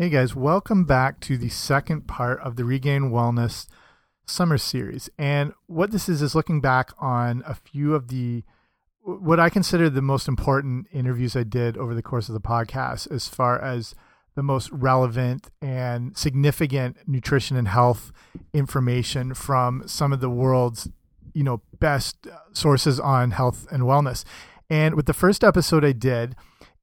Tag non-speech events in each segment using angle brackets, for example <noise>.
Hey guys, welcome back to the second part of the Regained Wellness Summer Series. And what this is, is looking back on a few of the, what I consider the most important interviews I did over the course of the podcast, as far as the most relevant and significant nutrition and health information from some of the world's, you know, best sources on health and wellness. And with the first episode I did,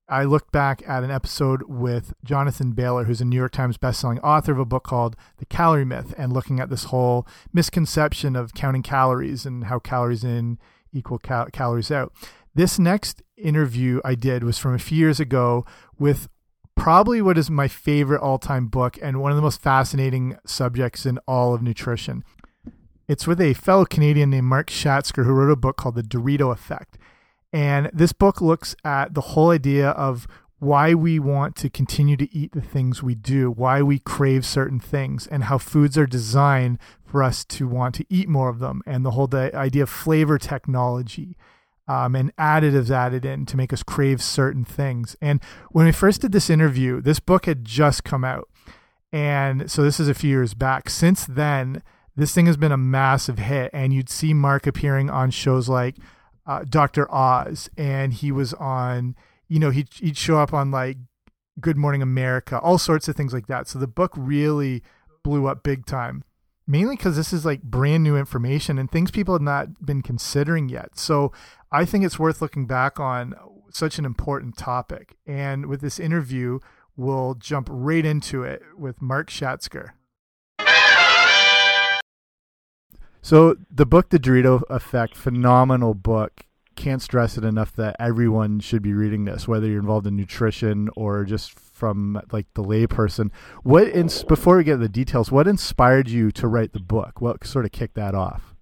I looked back at an episode with Jonathan Bailor, who's a New York Times bestselling author of a book called The Calorie Myth, and looking at this whole misconception of counting calories and how calories in equal cal calories out. This next interview I did was from a few years ago with probably what is my favorite all time book and one of the most fascinating subjects in all of nutrition. It's with a fellow Canadian named Mark Schatzker, who wrote a book called The Dorito Effect. And this book looks at the whole idea of why we want to continue to eat the things we do, why we crave certain things, and how foods are designed for us to want to eat more of them, and the whole idea of flavor technology um, and additives added in to make us crave certain things. And when we first did this interview, this book had just come out. And so this is a few years back. Since then, this thing has been a massive hit, and you'd see Mark appearing on shows like uh, Dr. Oz, and he was on, you know, he'd, he'd show up on like Good Morning America, all sorts of things like that. So the book really blew up big time, mainly because this is like brand new information and things people have not been considering yet. So I think it's worth looking back on such an important topic. And with this interview, we'll jump right into it with Mark Schatzker. So the book, The Dorito Effect, phenomenal book. Can't stress it enough that everyone should be reading this, whether you're involved in nutrition or just from like the layperson. What before we get the details, what inspired you to write the book? What sort of kicked that off?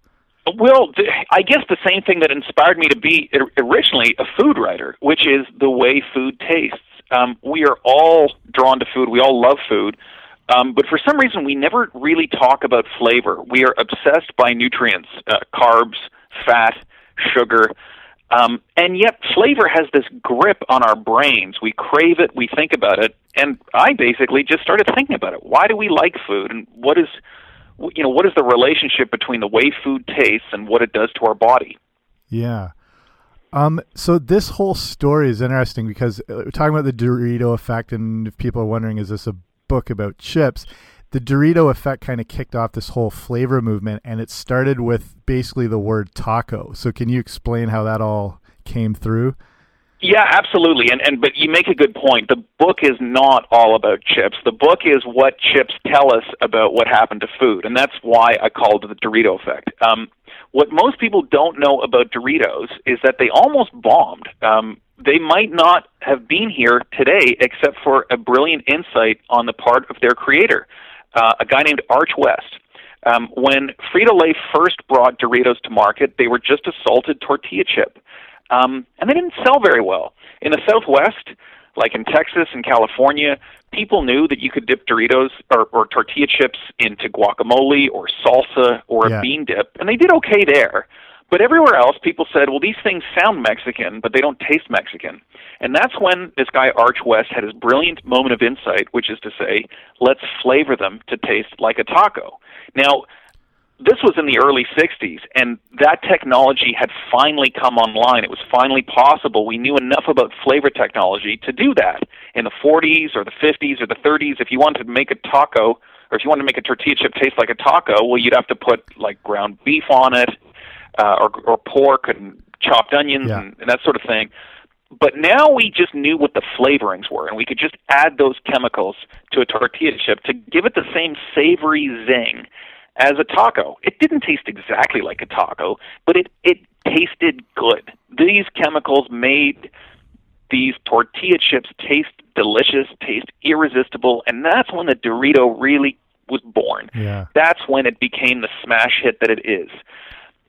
Well, I guess the same thing that inspired me to be originally a food writer, which is the way food tastes. Um, we are all drawn to food. We all love food. Um, but for some reason, we never really talk about flavor. We are obsessed by nutrients, uh, carbs, fat, sugar. Um, and yet, flavor has this grip on our brains. We crave it, we think about it, and I basically just started thinking about it. Why do we like food, and what is, you know, what is the relationship between the way food tastes and what it does to our body? Yeah. Um, so this whole story is interesting because uh, we're talking about the Dorito effect, and if people are wondering, is this a book about chips, the Dorito effect kind of kicked off this whole flavor movement, and it started with basically the word taco. So, can you explain how that all came through? Yeah, absolutely. And and but you make a good point. The book is not all about chips. The book is what chips tell us about what happened to food, and that's why I called it the Dorito effect. Um, what most people don't know about Doritos is that they almost bombed. Um, they might not have been here today except for a brilliant insight on the part of their creator, uh, a guy named Arch West. Um, when Frito Lay first brought Doritos to market, they were just a salted tortilla chip, um, and they didn't sell very well. In the Southwest, like in Texas and California, people knew that you could dip Doritos or, or tortilla chips into guacamole or salsa or yeah. a bean dip, and they did okay there. But everywhere else, people said, well, these things sound Mexican, but they don't taste Mexican. And that's when this guy, Arch West, had his brilliant moment of insight, which is to say, let's flavor them to taste like a taco. Now, this was in the early 60s, and that technology had finally come online. It was finally possible. We knew enough about flavor technology to do that. In the 40s or the 50s or the 30s, if you wanted to make a taco, or if you wanted to make a tortilla chip taste like a taco, well, you'd have to put like ground beef on it, uh, or, or pork and chopped onions yeah. and, and that sort of thing. But now we just knew what the flavorings were, and we could just add those chemicals to a tortilla chip to give it the same savory zing as a taco. It didn't taste exactly like a taco, but it it tasted good. These chemicals made these tortilla chips taste delicious, taste irresistible, and that's when the Dorito really was born. Yeah. That's when it became the smash hit that it is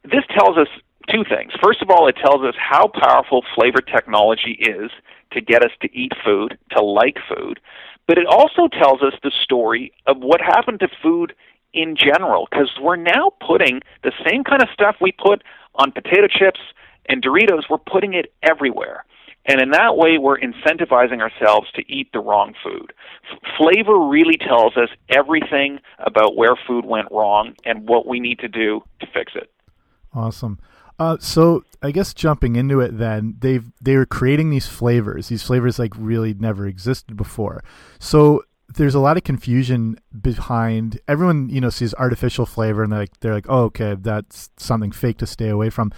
this tells us two things. First of all, it tells us how powerful flavor technology is to get us to eat food, to like food. But it also tells us the story of what happened to food in general, because we're now putting the same kind of stuff we put on potato chips and Doritos, we're putting it everywhere. And in that way, we're incentivizing ourselves to eat the wrong food. F- flavor really tells us everything about where food went wrong and what we need to do to fix it. Awesome. Uh, so I guess jumping into it, then they've they were creating these flavors. These flavors like really never existed before. So there's a lot of confusion behind everyone. You know, sees artificial flavor and they're like they're like, oh, okay, that's something fake to stay away from.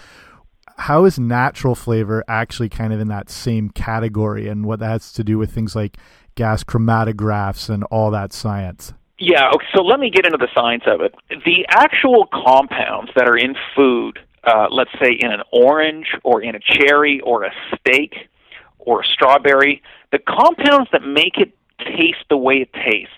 How is natural flavor actually kind of in that same category, and what that has to do with things like gas chromatographs and all that science? Yeah, okay, so let me get into the science of it. The actual compounds that are in food uh, let's say in an orange or in a cherry or a steak or a strawberry, the compounds that make it taste the way it tastes,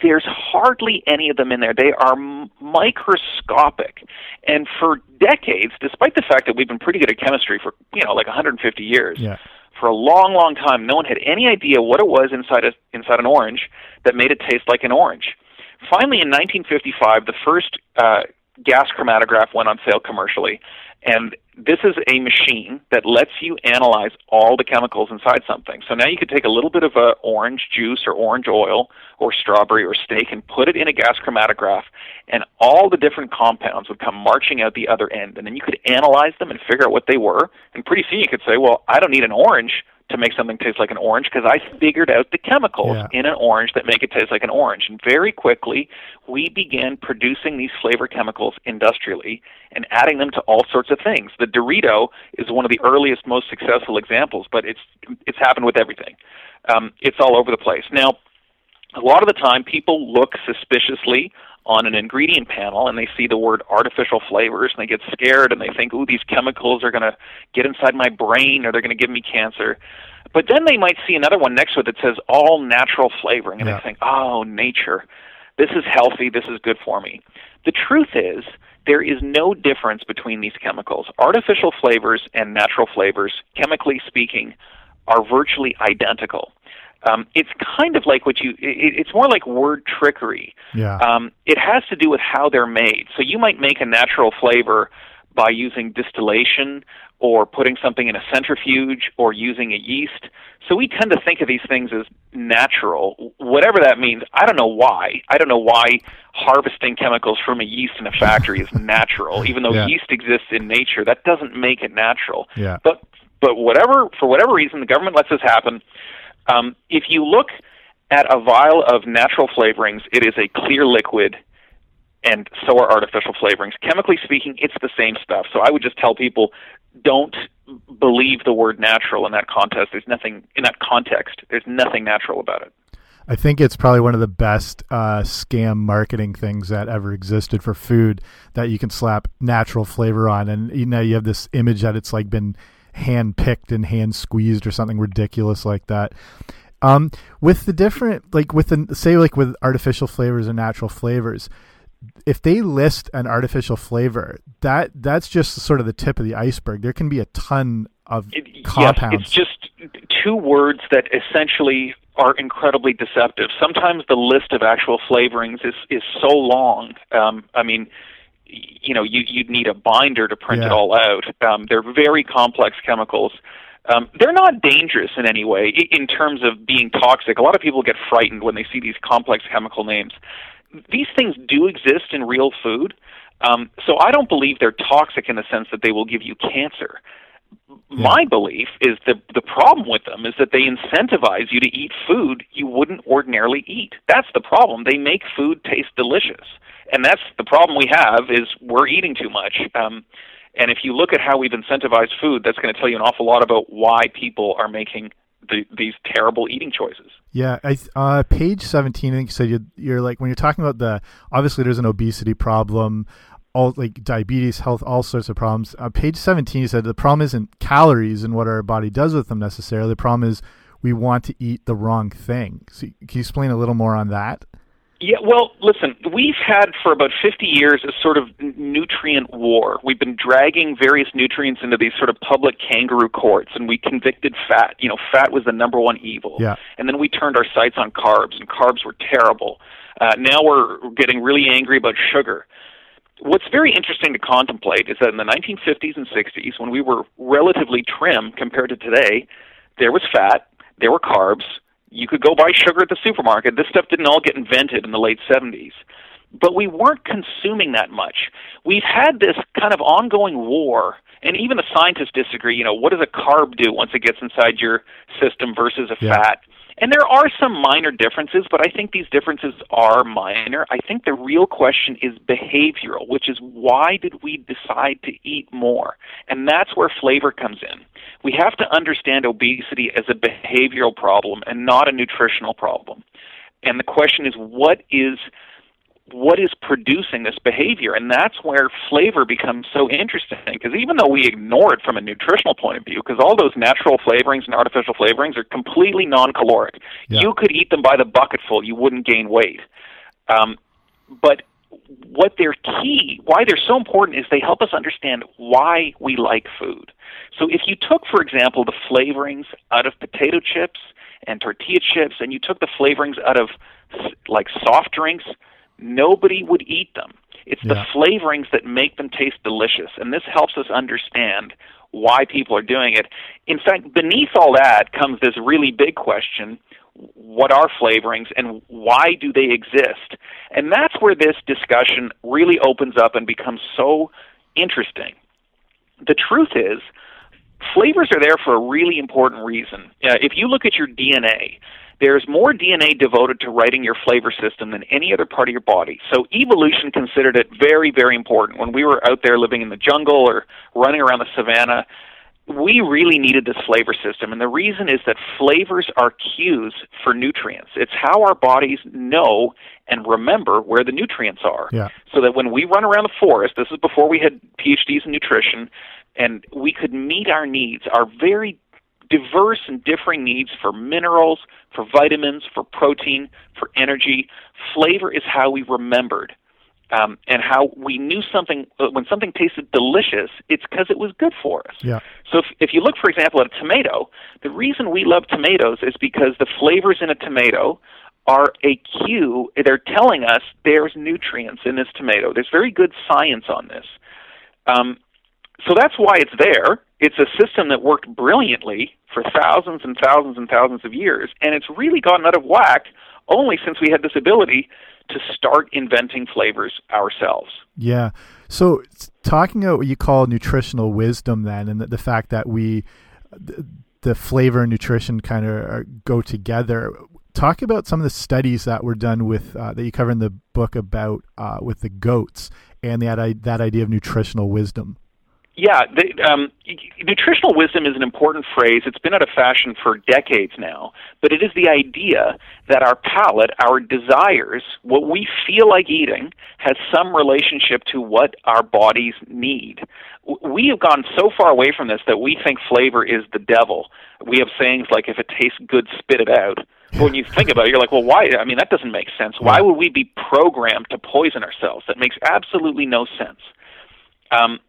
there's hardly any of them in there. They are microscopic. And for decades, despite the fact that we've been pretty good at chemistry for, you know, like 150 years, yeah. For a long, long time, no one had any idea what it was inside a, inside an orange that made it taste like an orange. Finally, in 1955, the first uh, gas chromatograph went on sale commercially. And this is a machine that lets you analyze all the chemicals inside something. So now you could take a little bit of a orange juice or orange oil or strawberry or steak and put it in a gas chromatograph, and all the different compounds would come marching out the other end. And then you could analyze them and figure out what they were. And pretty soon you could say, well, I don't need an orange to make something taste like an orange because I figured out the chemicals yeah. in an orange that make it taste like an orange. And very quickly, we began producing these flavor chemicals industrially and adding them to all sorts of things. The Dorito is one of the earliest, most successful examples, but it's it's happened with everything. Um, it's all over the place now. A lot of the time, people look suspiciously on an ingredient panel and they see the word artificial flavors and they get scared and they think, ooh, these chemicals are going to get inside my brain or they're going to give me cancer. But then they might see another one next to it that says all natural flavoring and yeah. they think, oh, nature. This is healthy. This is good for me. The truth is, there is no difference between these chemicals. Artificial flavors and natural flavors, chemically speaking, are virtually identical um, it's kind of like what you it, it's more like word trickery. Yeah. Um, it has to do with how they're made. So you might make a natural flavor by using distillation or putting something in a centrifuge or using a yeast. So we tend to think of these things as natural. Whatever that means i don't know why. I don't know why harvesting chemicals from a yeast in a factory is <laughs> natural. Even though yeah. yeast exists in nature that doesn't make it natural. Yeah. But but whatever for whatever reason the government lets this happen um, if you look at a vial of natural flavorings, it is a clear liquid, and so are artificial flavorings. Chemically speaking, it's the same stuff. So I would just tell people don't believe the word natural in that context. There's nothing in that context. There's nothing natural about it. I think it's probably one of the best uh, scam marketing things that ever existed for food that you can slap natural flavor on, and you know you have this image that it's like been hand picked and hand squeezed or something ridiculous like that. Um, with the different, like with the say, like with artificial flavors and natural flavors, if they list an artificial flavor, that that's just sort of the tip of the iceberg. There can be a ton of it, compounds. Yes, it's just two words that essentially are incredibly deceptive. Sometimes the list of actual flavorings is is so long. Um, I mean, you know, you, you'd need a binder to print yeah. it all out. Um, they're very complex chemicals. Um, they're not dangerous in any way in terms of being toxic. A lot of people get frightened when they see these complex chemical names. These things do exist in real food, um, so I don't believe they're toxic in the sense that they will give you cancer. My belief is that the problem with them is that they incentivize you to eat food you wouldn't ordinarily eat. That's the problem. They make food taste delicious and that's the problem we have is we're eating too much. Um, and if you look at how we've incentivized food, that's going to tell you an awful lot about why people are making the, these terrible eating choices. Yeah, I, uh, page seventeen. I think you said you're, you're like when you're talking about the obviously there's an obesity problem, all like diabetes, health, all sorts of problems. Uh, page seventeen, you said the problem isn't calories and what our body does with them necessarily. The problem is we want to eat the wrong thing. So, can you explain a little more on that? Yeah, well, listen, we've had for about 50 years a sort of nutrient war. We've been dragging various nutrients into these sort of public kangaroo courts, and we convicted fat. You know, fat was the number one evil. Yeah. And then we turned our sights on carbs, and carbs were terrible. Uh, now we're getting really angry about sugar. What's very interesting to contemplate is that in the 1950s and 60s, when we were relatively trim compared to today, there was fat, there were carbs. You could go buy sugar at the supermarket. This stuff didn't all get invented in the late 70s. But we weren't consuming that much. We've had this kind of ongoing war, and even the scientists disagree. You know, what does a carb do once it gets inside your system versus a Yeah. fat? And there are some minor differences, but I think these differences are minor. I think the real question is behavioral, which is why did we decide to eat more? And that's where flavor comes in. We have to understand obesity as a behavioral problem and not a nutritional problem. And the question is what is what is producing this behavior. And that's where flavor becomes so interesting because even though we ignore it from a nutritional point of view because all those natural flavorings and artificial flavorings are completely non-caloric. Yeah. you could eat them by the bucketful. You wouldn't gain weight. Um, but what they're key why they're so important is they help us understand why we like food. So if you took for example the flavorings out of potato chips and tortilla chips and you took the flavorings out of like soft drinks nobody would eat them. It's the Yeah. flavorings that make them taste delicious, and this helps us understand why people are doing it. In fact, beneath all that comes this really big question what are flavorings and why do they exist? And that's where this discussion really opens up and becomes so interesting. The truth is, flavors are there for a really important reason. Uh, if you look at your DNA, there's more DNA devoted to writing your flavor system than any other part of your body. So evolution considered it very, very important. When we were out there living in the jungle or running around the savannah, we really needed this flavor system. And the reason is that flavors are cues for nutrients. It's how our bodies know and remember where the nutrients are. Yeah. So that when we run around the forest, this is before we had PhDs in nutrition, and we could meet our needs, our very diverse and differing needs for minerals, for vitamins, for protein, for energy. Flavor is how we remembered. Um, and how we knew something uh, when something tasted delicious, it's because it was good for us. Yeah. So if, if you look, for example, at a tomato, the reason we love tomatoes is because the flavors in a tomato are a cue. They're telling us there's nutrients in this tomato. There's very good science on this. Um, so that's why it's there. It's a system that worked brilliantly for thousands and thousands and thousands of years, and it's really gotten out of whack only since we had this ability to start inventing flavors ourselves. Yeah. So talking about what you call nutritional wisdom, then, and the, the fact that we, the, the flavor and nutrition kind of go together. Talk about some of the studies that were done with uh, that you cover in the book about uh, with the goats and that that idea of nutritional wisdom. Yeah, the, um, nutritional wisdom is an important phrase. It's been out of fashion for decades now, but it is the idea that our palate, our desires, what we feel like eating, has some relationship to what our bodies need. We have gone so far away from this that we think flavor is the devil. We have sayings like, if it tastes good, spit it out. But when you think about it, you're like, well, why? I mean, that doesn't make sense. Why would we be programmed to poison ourselves? That makes absolutely no sense. Um,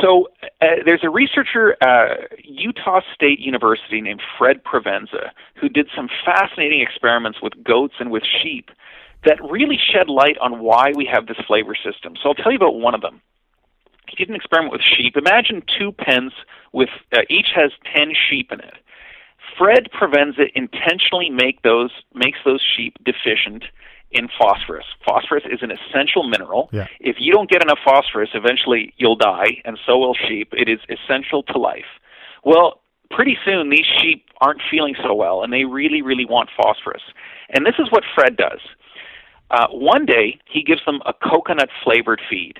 so uh, there's a researcher at Utah State University named Fred Provenza who did some fascinating experiments with goats and with sheep that really shed light on why we have this flavor system. So I'll tell you about one of them. He did an experiment with sheep. Imagine two pens with uh, each has 10 sheep in it. Fred Provenza intentionally make those makes those sheep deficient in phosphorus. Phosphorus is an essential mineral. Yeah. If you don't get enough phosphorus, eventually you'll die, and so will sheep. It is essential to life. Well, pretty soon these sheep aren't feeling so well, and they really, really want phosphorus. And this is what Fred does. Uh, one day, he gives them a coconut flavored feed.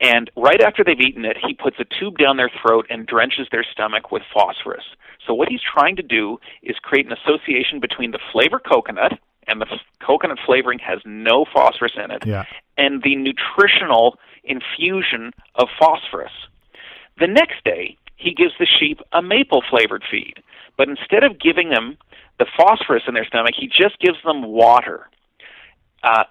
And right after they've eaten it, he puts a tube down their throat and drenches their stomach with phosphorus. So, what he's trying to do is create an association between the flavor coconut, and the f- coconut flavoring has no phosphorus in it, Yeah. and the nutritional infusion of phosphorus. The next day, he gives the sheep a maple flavored feed, but instead of giving them the phosphorus in their stomach, he just gives them water. Uh,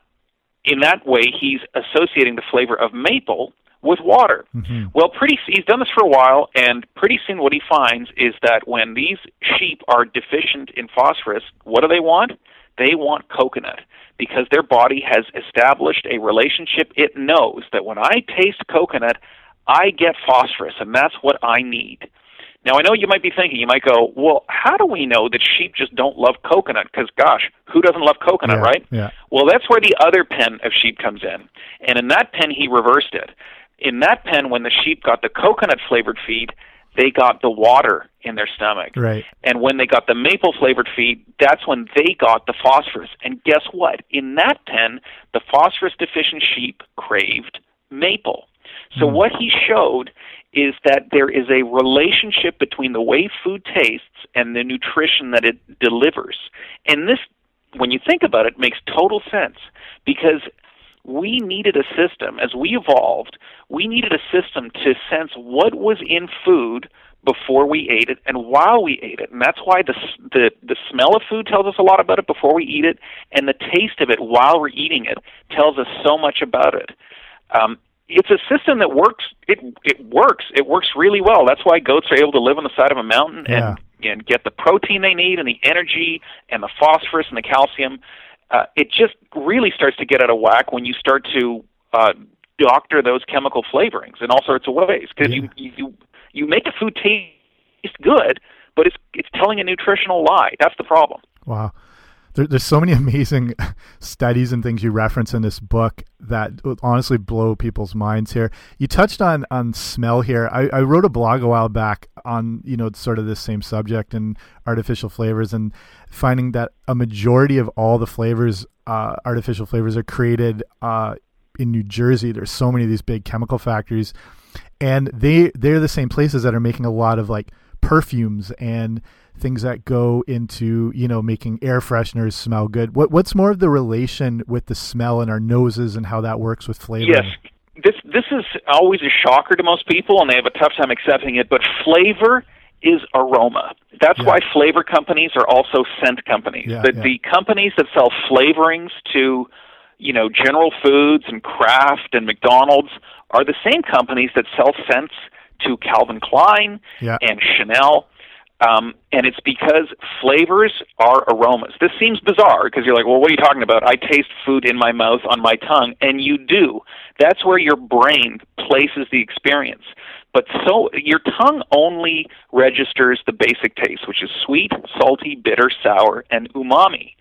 in that way, he's associating the flavor of maple with water. Mhm. Well, pretty he's done this for a while, and pretty soon what he finds is that when these sheep are deficient in phosphorus, what do they want? They want coconut because their body has established a relationship. It knows that when I taste coconut, I get phosphorus, and that's what I need. Now, I know you might be thinking, you might go, well, how do we know that sheep just don't love coconut? Because, gosh, who doesn't love coconut, Yeah, right? yeah. Well, that's where the other pen of sheep comes in. And in that pen, he reversed it. In that pen, when the sheep got the coconut flavored feed, they got the water in their stomach. Right. And when they got the maple flavored feed, that's when they got the phosphorus. And guess what? In that pen, the phosphorus deficient sheep craved maple. So hmm. what he showed is that there is a relationship between the way food tastes and the nutrition that it delivers. And this when you think about it makes total sense because we needed a system as we evolved we needed a system to sense what was in food before we ate it and while we ate it. And that's why the the the smell of food tells us a lot about it before we eat it and the taste of it while we're eating it tells us so much about it. Um, it's a system that works it it works. It works really well. That's why goats are able to live on the side of a mountain Yeah. and and get the protein they need and the energy and the phosphorus and the calcium uh, it just really starts to get out of whack when you start to uh, doctor those chemical flavorings in all sorts of ways because you, you you you make a food taste good, but it's it's telling a nutritional lie. That's the problem. Wow. There, there's so many <laughs> amazing studies and things you reference in this book that honestly blow people's minds here. You touched on on smell here. I, I wrote a blog a while back on you know sort of this same subject and artificial flavors and finding that a majority of all the flavors, uh, artificial flavors, are created uh, in New Jersey. There's so many of these big chemical factories, and they they're the same places that are making a lot of like perfumes and things that go into you know making air fresheners smell good. What what's more of the relation with the smell in our noses and how that works with flavor? Yes. This this is always a shocker to most people, and they have a tough time accepting it. But flavor is aroma. That's Yeah. why flavor companies are also scent companies. Yeah, the, yeah. the companies that sell flavorings to, you know, General Foods and Kraft and McDonald's are the same companies that sell scents to Calvin Klein Yeah. and Chanel. Um, and it's because flavors are aromas. This seems bizarre because you're like, well, what are you talking about? I taste food in my mouth, on my tongue, and you do. That's where your brain places the experience. But so your tongue only registers the basic taste, which is sweet, salty, bitter, sour, and umami.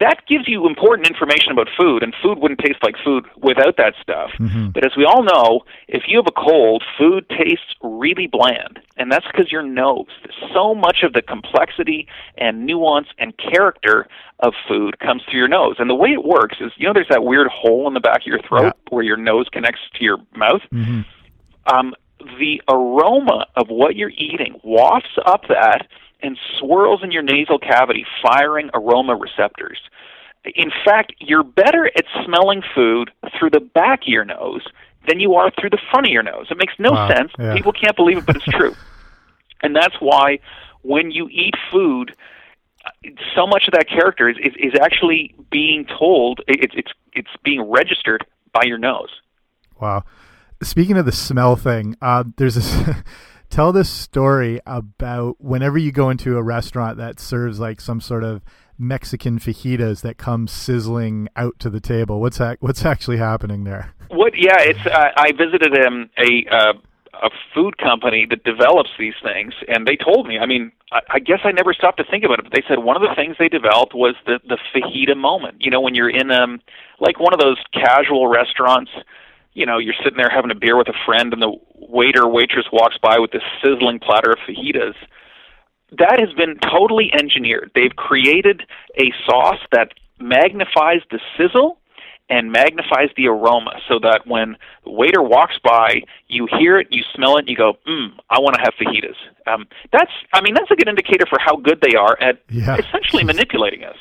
That gives you important information about food, and food wouldn't taste like food without that stuff. Mhm. But as we all know, if you have a cold, food tastes really bland, and that's because your nose. So much of the complexity and nuance and character of food comes through your nose. And the way it works is, you know, there's that weird hole in the back of your throat Yeah. where your nose connects to your mouth. Mhm. Um, the aroma of what you're eating wafts up that and swirls in your nasal cavity, firing aroma receptors. In fact, you're better at smelling food through the back of your nose than you are through the front of your nose. It makes no Wow, sense. yeah. People can't believe it, but it's true. <laughs> and that's why when you eat food, so much of that character is, is, is actually being told, it's, it's, it's being registered by your nose. Wow. Speaking of the smell thing, uh, there's this. <laughs> tell this story about whenever you go into a restaurant that serves like some sort of Mexican fajitas that come sizzling out to the table. What's that? What's actually happening there? What? Yeah, it's. Uh, I visited um, a uh, a food company that develops these things, and they told me. I mean, I, I guess I never stopped to think about it, but they said one of the things they developed was the the fajita moment. You know, when you're in um like one of those casual restaurants, you know, you're sitting there having a beer with a friend, and the waiter waitress walks by with this sizzling platter of fajitas. That has been totally engineered. They've created a sauce that magnifies the sizzle and magnifies the aroma so that when the waiter walks by, you hear it, you smell it, and you go, "Mmm, I want to have fajitas." Um, that's, I mean, that's a good indicator for how good they are at Yeah. essentially manipulating us.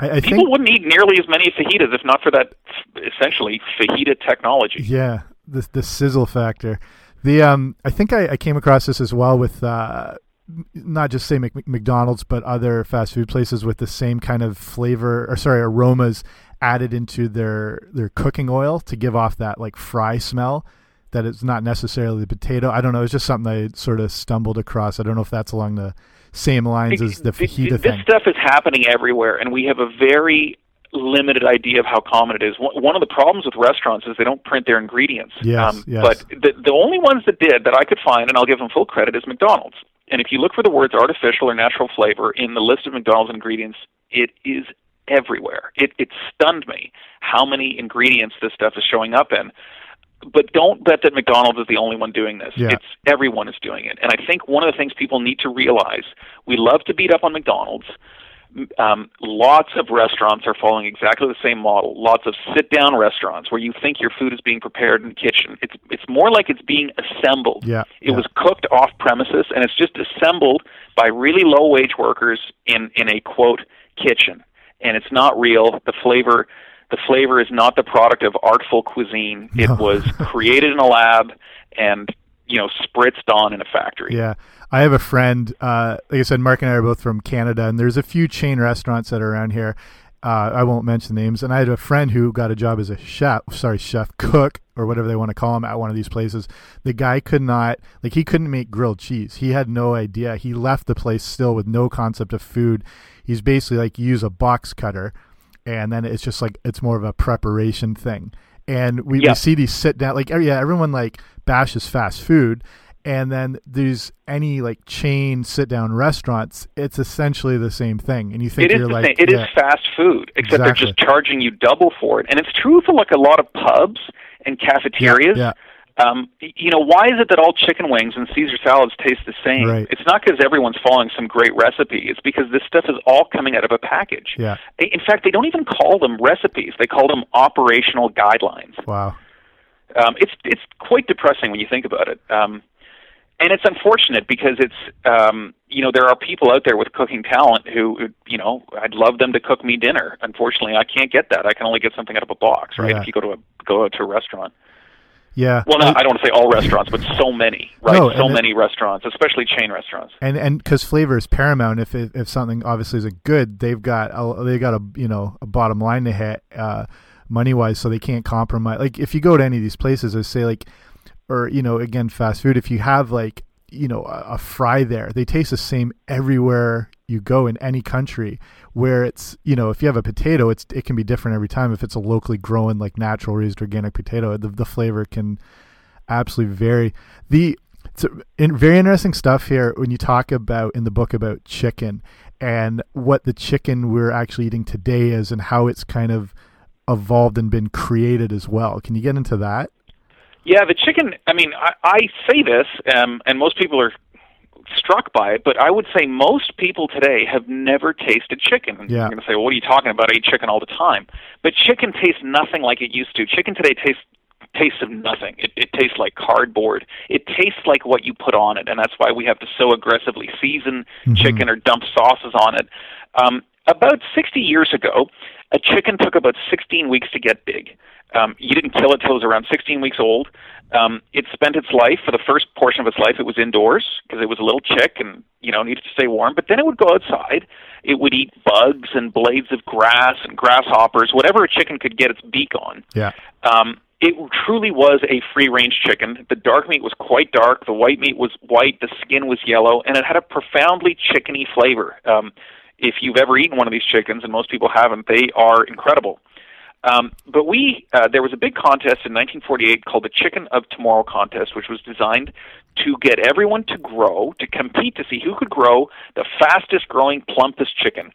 I, I People think. wouldn't eat nearly as many fajitas if not for that essentially fajita technology. Yeah, the the sizzle factor. The um, I think I, I came across this as well with uh, not just say Mc, McDonald's, but other fast food places with the same kind of flavor or sorry aromas added into their their cooking oil to give off that like fry smell. That it's not necessarily the potato. I don't know. It's just something I sort of stumbled across. I don't know if that's along the same lines as the Th- fajita this thing. stuff is happening everywhere, and we have a very limited idea of how common it is. One of the problems with restaurants is they don't print their ingredients. Yes, um, yes. But the the only ones that did that I could find, and I'll give them full credit, is McDonald's. And if you look for the words artificial or natural flavor in the list of McDonald's ingredients, it is everywhere. It, it stunned me how many ingredients this stuff is showing up in. But don't bet that McDonald's is the only one doing this. Yeah. It's everyone is doing it. And I think one of the things people need to realize, we love to beat up on McDonald's. Um, lots of restaurants are following exactly the same model. Lots of sit-down restaurants where you think your food is being prepared in the kitchen. It's it's more like it's being assembled. Yeah, It yeah. was cooked off premises, and it's just assembled by really low-wage workers in in a quote kitchen, and it's not real. The flavor the flavor is not the product of artful cuisine. It No. was <laughs> created in a lab and you know spritzed on in a factory. Yeah. I have a friend, uh, like I said, Mark and I are both from Canada, and there's a few chain restaurants that are around here. Uh, I won't mention names. And I had a friend who got a job as a chef, sorry, chef, cook, or whatever they want to call him at one of these places. The guy could not, like, he couldn't make grilled cheese. He had no idea. He left the place still with no concept of food. He's basically like, you use a box cutter, and then it's just like, it's more of a preparation thing. And we, Yeah. we see these sit down, like, yeah, everyone like bashes fast food and then there's any like chain sit down restaurants it's essentially the same thing and you think It is you're like same. It is yeah, fast food, except they're just charging you double for it. And it's true for like a lot of pubs and cafeterias. yeah, Um, you know, why is it that all chicken wings and Caesar salads taste the same? Right. It's not because everyone's following some great recipe. It's because this stuff is all coming out of a package. yeah In fact, they don't even call them recipes. They call them operational guidelines. wow Um, it's it's quite depressing when you think about it. Um, and it's unfortunate because it's um, you know there are people out there with cooking talent who you know I'd love them to cook me dinner. Unfortunately, I can't get that. I can only get something out of a box, right? Yeah. If you go to a go out to a restaurant. Yeah Well, no, I don't want to say all restaurants, but so many, right? No, so and it- many restaurants, especially chain restaurants. and and because flavor is paramount if it, if something obviously is a good they've got a, they got a you know a bottom line to hit uh money wise so they can't compromise like if you go to any of these places I say like or you know again fast food if you have like you know a, a fry there. They taste the same everywhere you go in any country where it's you know if you have a potato it's it can be different every time. If it's a locally grown like natural raised organic potato the, the flavor can absolutely vary. The in, very interesting stuff here when you talk about in the book about chicken and what the chicken we're actually eating today is and how it's kind of evolved and been created as well. Can you get into that Yeah, the chicken. I mean, I, I say this, um, and most people are struck by it, but I would say most people today have never tasted chicken. Yeah. You're going to say, well, what are you talking about? I eat chicken all the time. But chicken tastes nothing like it used to. Chicken today tastes tastes of nothing. It, it tastes like cardboard. It tastes like what you put on it, and that's why we have to so aggressively season Mhm. chicken or dump sauces on it. Um, about 60 years ago, a chicken took about 16 weeks to get big. Um, you didn't kill it till it was around 16 weeks old. Um, it spent its life for the first portion of its life. It was indoors because it was a little chick and you know needed to stay warm. But then it would go outside. It would eat bugs and blades of grass and grasshoppers, whatever a chicken could get its beak on. yeah Um, it truly was a free range chicken. The dark meat was quite dark, the white meat was white, the skin was yellow, and it had a profoundly chickeny flavor. Um, if you've ever eaten one of these chickens, and most people haven't, they are incredible. Um, but we, uh, there was a big contest in 1948 called the Chicken of Tomorrow contest, which was designed to get everyone to grow, to compete to see who could grow the fastest growing, plumpest chicken.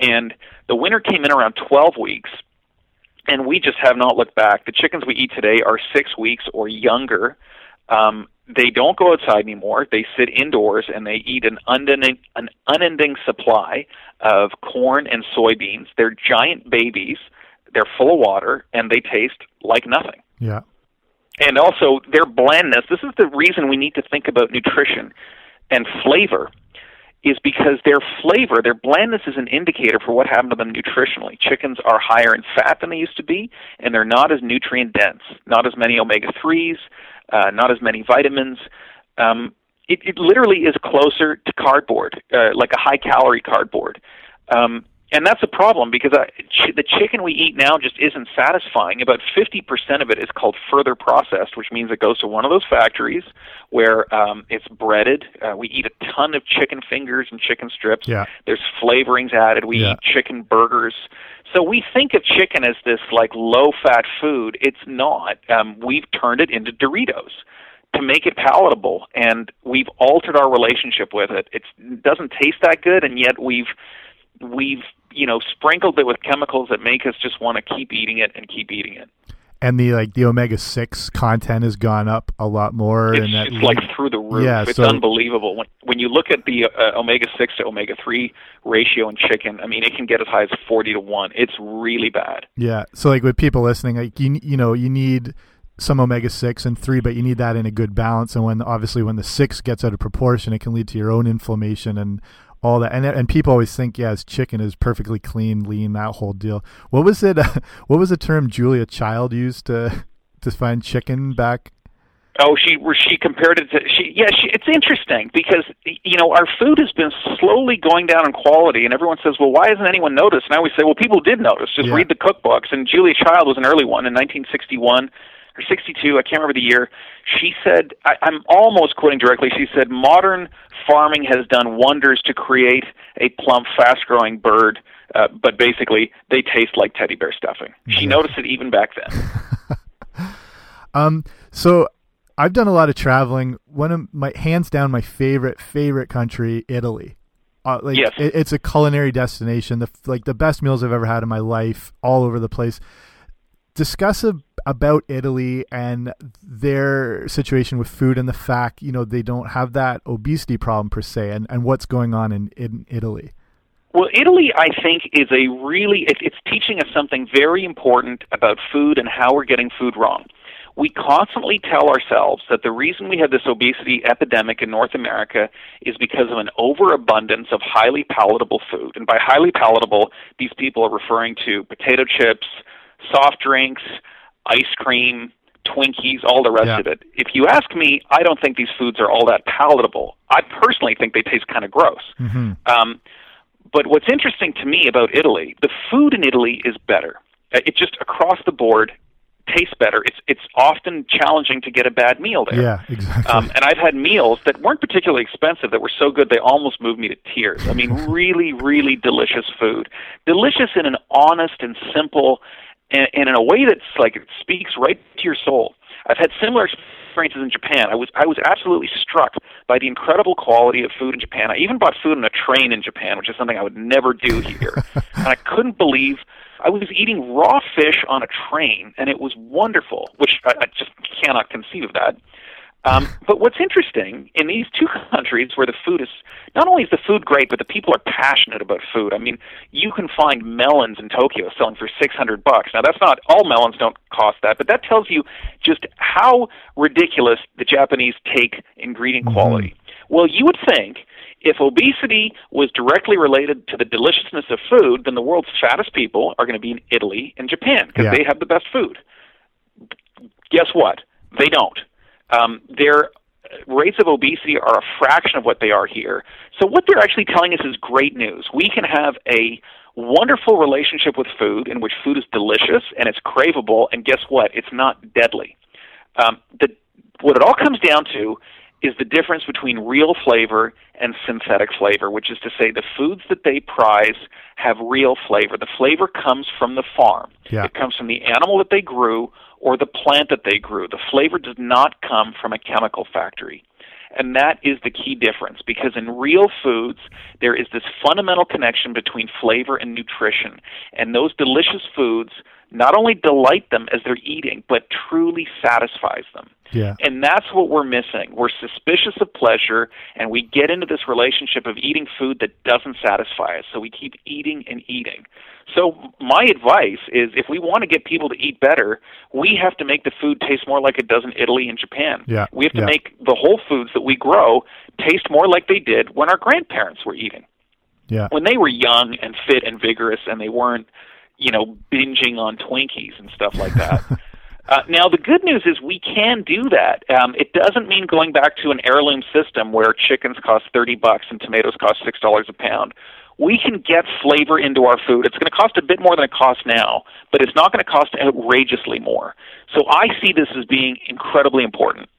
And the winner came in around 12 weeks, and we just have not looked back. The chickens we eat today are six weeks or younger. Um, they don't go outside anymore. They sit indoors and they eat an unending, an unending supply of corn and soybeans. They're giant babies. They're full of water and they taste like nothing. yeah And also their blandness. This is the reason we need to think about nutrition and flavor is because their flavor, their blandness is an indicator for what happened to them nutritionally. Chickens are higher in fat than they used to be, and they're not as nutrient dense, not as many omega 3s, uh, not as many vitamins. Um, it, it literally is closer to cardboard, uh, like a high calorie cardboard. Um, and that's a problem because I, ch- the chicken we eat now just isn't satisfying. About 50% of it is called further processed, which means it goes to one of those factories where um, it's breaded. Uh, we eat a ton of chicken fingers and chicken strips. Yeah. There's flavorings added. We Yeah. eat chicken burgers. So we think of chicken as this like low fat food. It's not. Um, we've turned it into Doritos. to make it palatable, and we've altered our relationship with it. It's, it doesn't taste that good, and yet we've we've you know sprinkled it with chemicals that make us just want to keep eating it and keep eating it and the like the omega six content has gone up a lot more. It's, and that, it's like through the roof. Yeah, it's so, unbelievable when when you look at the uh, omega six to omega three ratio in chicken. I mean, it can get as high as forty to one. It's really bad. Yeah. So like with people listening, like you you know you need some omega six and three, but you need that in a good balance. And when obviously when the six gets out of proportion, it can lead to your own inflammation and all that. And and people always think, yeah, chicken is perfectly clean, lean, that whole deal. What was it? <laughs> Uh, what was the term Julia Child used to <laughs> to find chicken back? Oh, she she compared it to she yeah. She, it's interesting because you know our food has been slowly going down in quality, and everyone says, well, why hasn't anyone noticed? And I always say, well, people did notice. Just yeah. read the cookbooks. And Julia Child was an early one in 1961 or 62, I can't remember the year. She said, I, I'm almost quoting directly, she said, modern farming has done wonders to create a plump, fast growing bird, uh, but basically they taste like teddy bear stuffing. She yeah. noticed it even back then. <laughs> um, so I've done a lot of traveling. One of my hands down, my favorite, favorite country, Italy. Uh, like yes. it, it's a culinary destination. The like the best meals I've ever had in my life, all over the place discuss a, about Italy and their situation with food and the fact you know they don't have that obesity problem per se, and, and what's going on in, in Italy. Well, Italy, I think, is a really it, it's teaching us something very important about food and how we're getting food wrong. We constantly tell ourselves that the reason we have this obesity epidemic in North America is because of an overabundance of highly palatable food. And by highly palatable, these people are referring to potato chips, soft drinks, ice cream, Twinkies, all the rest yeah. of it. If you ask me, I don't think these foods are all that palatable. I personally think they taste kind of gross. Mm-hmm. Um, but what's interesting to me about Italy, the food in Italy is better. Uh, it just across the board tastes better. It's it's often challenging to get a bad meal there. Yeah, exactly. Um, and I've had meals that weren't particularly expensive that were so good they almost moved me to tears. I mean, <laughs> really, really delicious food. Delicious in an honest and simple and, and in a way that's like it speaks right to your soul. I've had similar experiences in Japan. I was I was absolutely struck by the incredible quality of food in Japan. I even bought food on a train in Japan, which is something I would never do here. <laughs> and I couldn't believe I was eating raw fish on a train, and it was wonderful. Which I, I just cannot conceive of that. Um, but what's interesting in these two countries where the food is not only is the food great, but the people are passionate about food. I mean, you can find melons in Tokyo selling for six hundred bucks. Now, that's not all melons don't cost that, but that tells you just how ridiculous the Japanese take ingredient mm-hmm. quality. Well, you would think if obesity was directly related to the deliciousness of food, then the world's fattest people are going to be in Italy and Japan because yeah. they have the best food. Guess what? They don't. Um, their rates of obesity are a fraction of what they are here. So what they're actually telling us is great news. We can have a wonderful relationship with food in which food is delicious and it's craveable, and guess what? It's not deadly. Um, the, what it all comes down to is the difference between real flavor and synthetic flavor, which is to say the foods that they prize have real flavor. The flavor comes from the farm. Yeah. It comes from the animal that they grew or the plant that they grew. The flavor does not come from a chemical factory. And that is the key difference because in real foods, there is this fundamental connection between flavor and nutrition. And those delicious foods not only delight them as they're eating, but truly satisfies them. Yeah. And that's what we're missing. We're suspicious of pleasure, and we get into this relationship of eating food that doesn't satisfy us. So we keep eating and eating. So my advice is if we want to get people to eat better, we have to make the food taste more like it does in Italy and Japan. Yeah. We have to yeah. make the whole foods that we grow taste more like they did when our grandparents were eating. Yeah. When they were young and fit and vigorous and they weren't, you know, binging on Twinkies and stuff like that. <laughs> Uh, now, the good news is we can do that. Um, it doesn't mean going back to an heirloom system where chickens cost 30 bucks and tomatoes cost $6 a pound. We can get flavor into our food. It's going to cost a bit more than it costs now, but it's not going to cost outrageously more. So I see this as being incredibly important.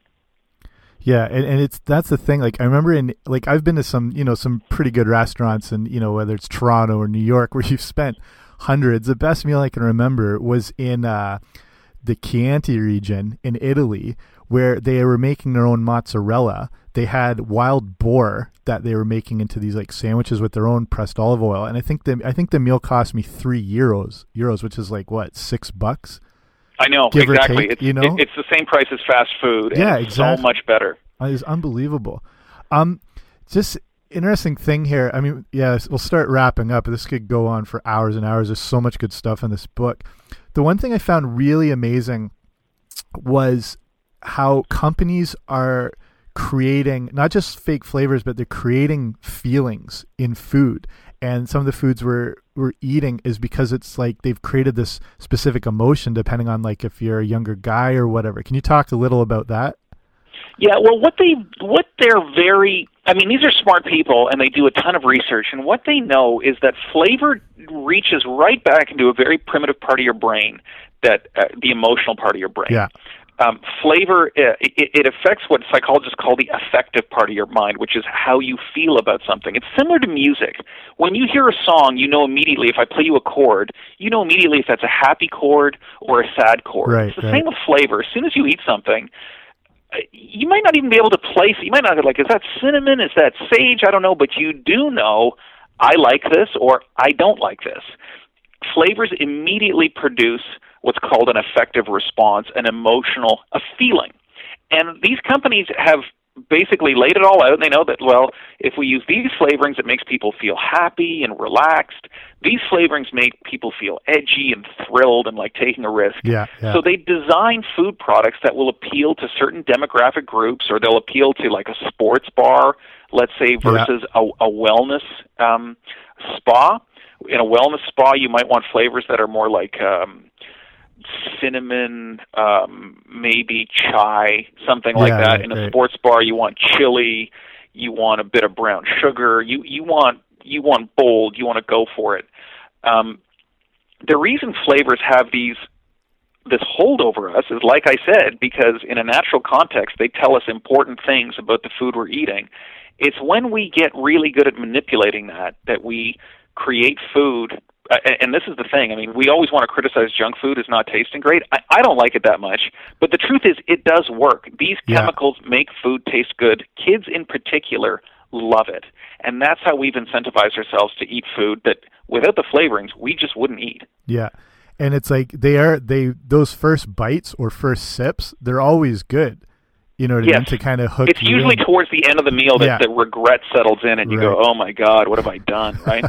Yeah, and, and it's that's the thing. Like I remember in like I've been to some you know some pretty good restaurants, and you know whether it's Toronto or New York, <laughs> where you've spent hundreds. The best meal I can remember was in uh, the Chianti region in Italy, where they were making their own mozzarella. They had wild boar that they were making into these like sandwiches with their own pressed olive oil, and I think the I think the meal cost me three euros, euros, which is like what six bucks. I know Give or exactly. take, it's, you know? it's the same price as fast food. Yeah, it's exactly. So much better. It's unbelievable. Um, just interesting thing here. I mean, yeah, we'll start wrapping up. This could go on for hours and hours. There's so much good stuff in this book. The one thing I found really amazing was how companies are creating not just fake flavors, but they're creating feelings in food. And some of the foods we're we're eating is because it's like they've created this specific emotion depending on like if you're a younger guy or whatever. Can you talk a little about that? Yeah, well, what they what they're very I mean, these are smart people and they do a ton of research and what they know is that flavor reaches right back into a very primitive part of your brain that uh, the emotional part of your brain. Yeah. Um, flavor uh, it, it affects what psychologists call the affective part of your mind, which is how you feel about something. It's similar to music. When you hear a song, you know immediately if I play you a chord, you know immediately if that's a happy chord or a sad chord. Right, it's the right. same with flavor. As soon as you eat something, you might not even be able to place you might not be like is that cinnamon? Is that sage? I don't know but you do know i like this or i don't like this. Flavors immediately produce what's called an affective response an emotional a feeling. And these companies have basically laid it all out. They know that well if we use these flavorings it makes people feel happy and relaxed these flavorings make people feel edgy and thrilled and like taking a risk Yeah, yeah. so they design food products that will appeal to certain demographic groups, or they'll appeal to like a sports bar, let's say, versus a, a wellness um, spa. In a wellness spa, you might want flavors that are more like um, cinnamon, um, maybe chai, something like Yeah, that. In a right. sports bar, you want chili, you want a bit of brown sugar, you you want you want bold, you want to go for it. Um, the reason flavors have these this hold over us is like I said, because in a natural context they tell us important things about the food we're eating. It's when we get really good at manipulating that that we create food. Uh, and- this is the thing. I mean, we always want to criticize junk food as not tasting great. I, I don't like it that much, but the truth is, it does work. These Yeah. chemicals make food taste good. Kids, in particular, love it, and that's how we've incentivized ourselves to eat food that, without the flavorings, we just wouldn't eat. Yeah. And it's like they are they those first bites or first sips, they're always good. You know what I mean? Yes. To kind of hook It's usually in. towards the end of the meal that Yeah. the regret settles in, and you go, "Oh my God, what have I done?" <laughs> Right?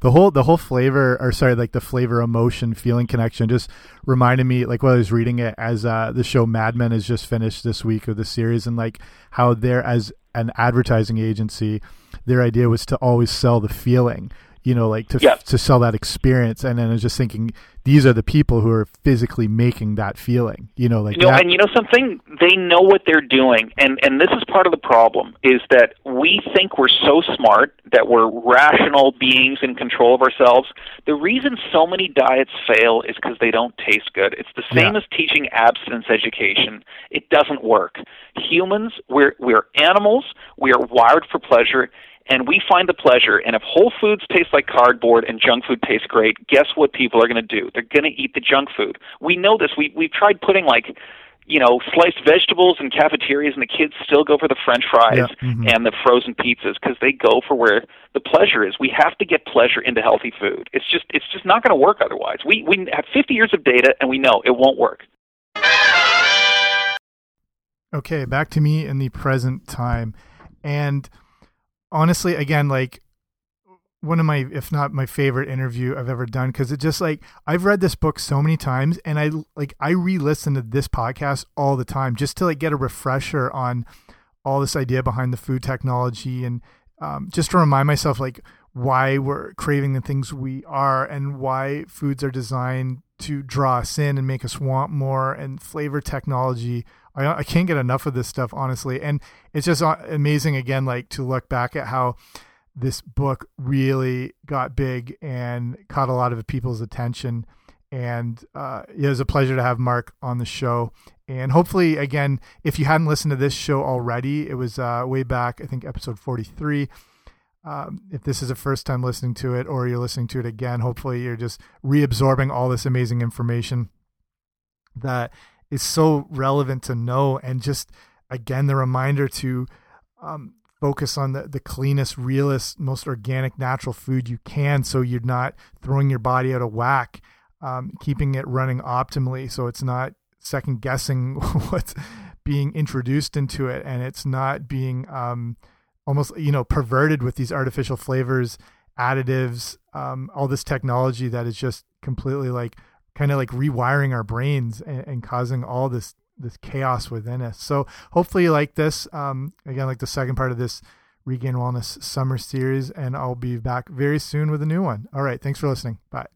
the whole the whole flavor or sorry, like the flavor emotion feeling connection just reminded me like while I was reading it as uh the show Mad Men has just finished this week of the series and like how they're as an advertising agency, their idea was to always sell the feeling. You know, like to Yeah. to sell that experience, and then I was just thinking, these are the people who are physically making that feeling. You know, like you know, that, and you know something, they know what they're doing, and and this is part of the problem is that we think we're so smart that we're rational beings in control of ourselves. The reason so many diets fail is because they don't taste good. It's the same Yeah. as teaching abstinence education. It doesn't work. Humans, we're we're animals. We are wired for pleasure. And we find the pleasure. And if Whole Foods tastes like cardboard and junk food tastes great, guess what people are going to do? They're going to eat the junk food. We know this. We we've tried putting like you know, sliced vegetables in cafeterias, and the kids still go for the French fries Yeah, mhm. and the frozen pizzas because they go for where the pleasure is. We have to get pleasure into healthy food. It's just, it's just not going to work otherwise. We we have 50 years of data, and we know it won't work. Okay, back to me in the present time. And honestly, again, like one of my, if not my favorite interview I've ever done, because it just like, I've read this book so many times and I like, I re listen to this podcast all the time just to like get a refresher on all this idea behind the food technology and um, just to remind myself like why we're craving the things we are and why foods are designed to draw us in and make us want more and flavor technology I, I can't get enough of this stuff honestly. And it's just uh, amazing again like to look back at how this book really got big and caught a lot of people's attention. And uh, it was a pleasure to have mark on the show. And hopefully again if you hadn't listened to this show already it was uh, way back i think episode 43 um, if this is the first time listening to it or you're listening to it again hopefully you're just reabsorbing all this amazing information that is so relevant to know and just again the reminder to um, focus on the, the cleanest realest most organic natural food you can so you're not throwing your body out of whack um, keeping it running optimally so it's not second guessing <laughs> what's being introduced into it and it's not being um, almost you know perverted with these artificial flavors additives um, all this technology that is just completely like kind of like rewiring our brains and, and, causing all this this chaos within us. So hopefully like this um, again like the second part of this Regained Wellness summer series and i'll be back very soon with a new one. All right thanks for listening. Bye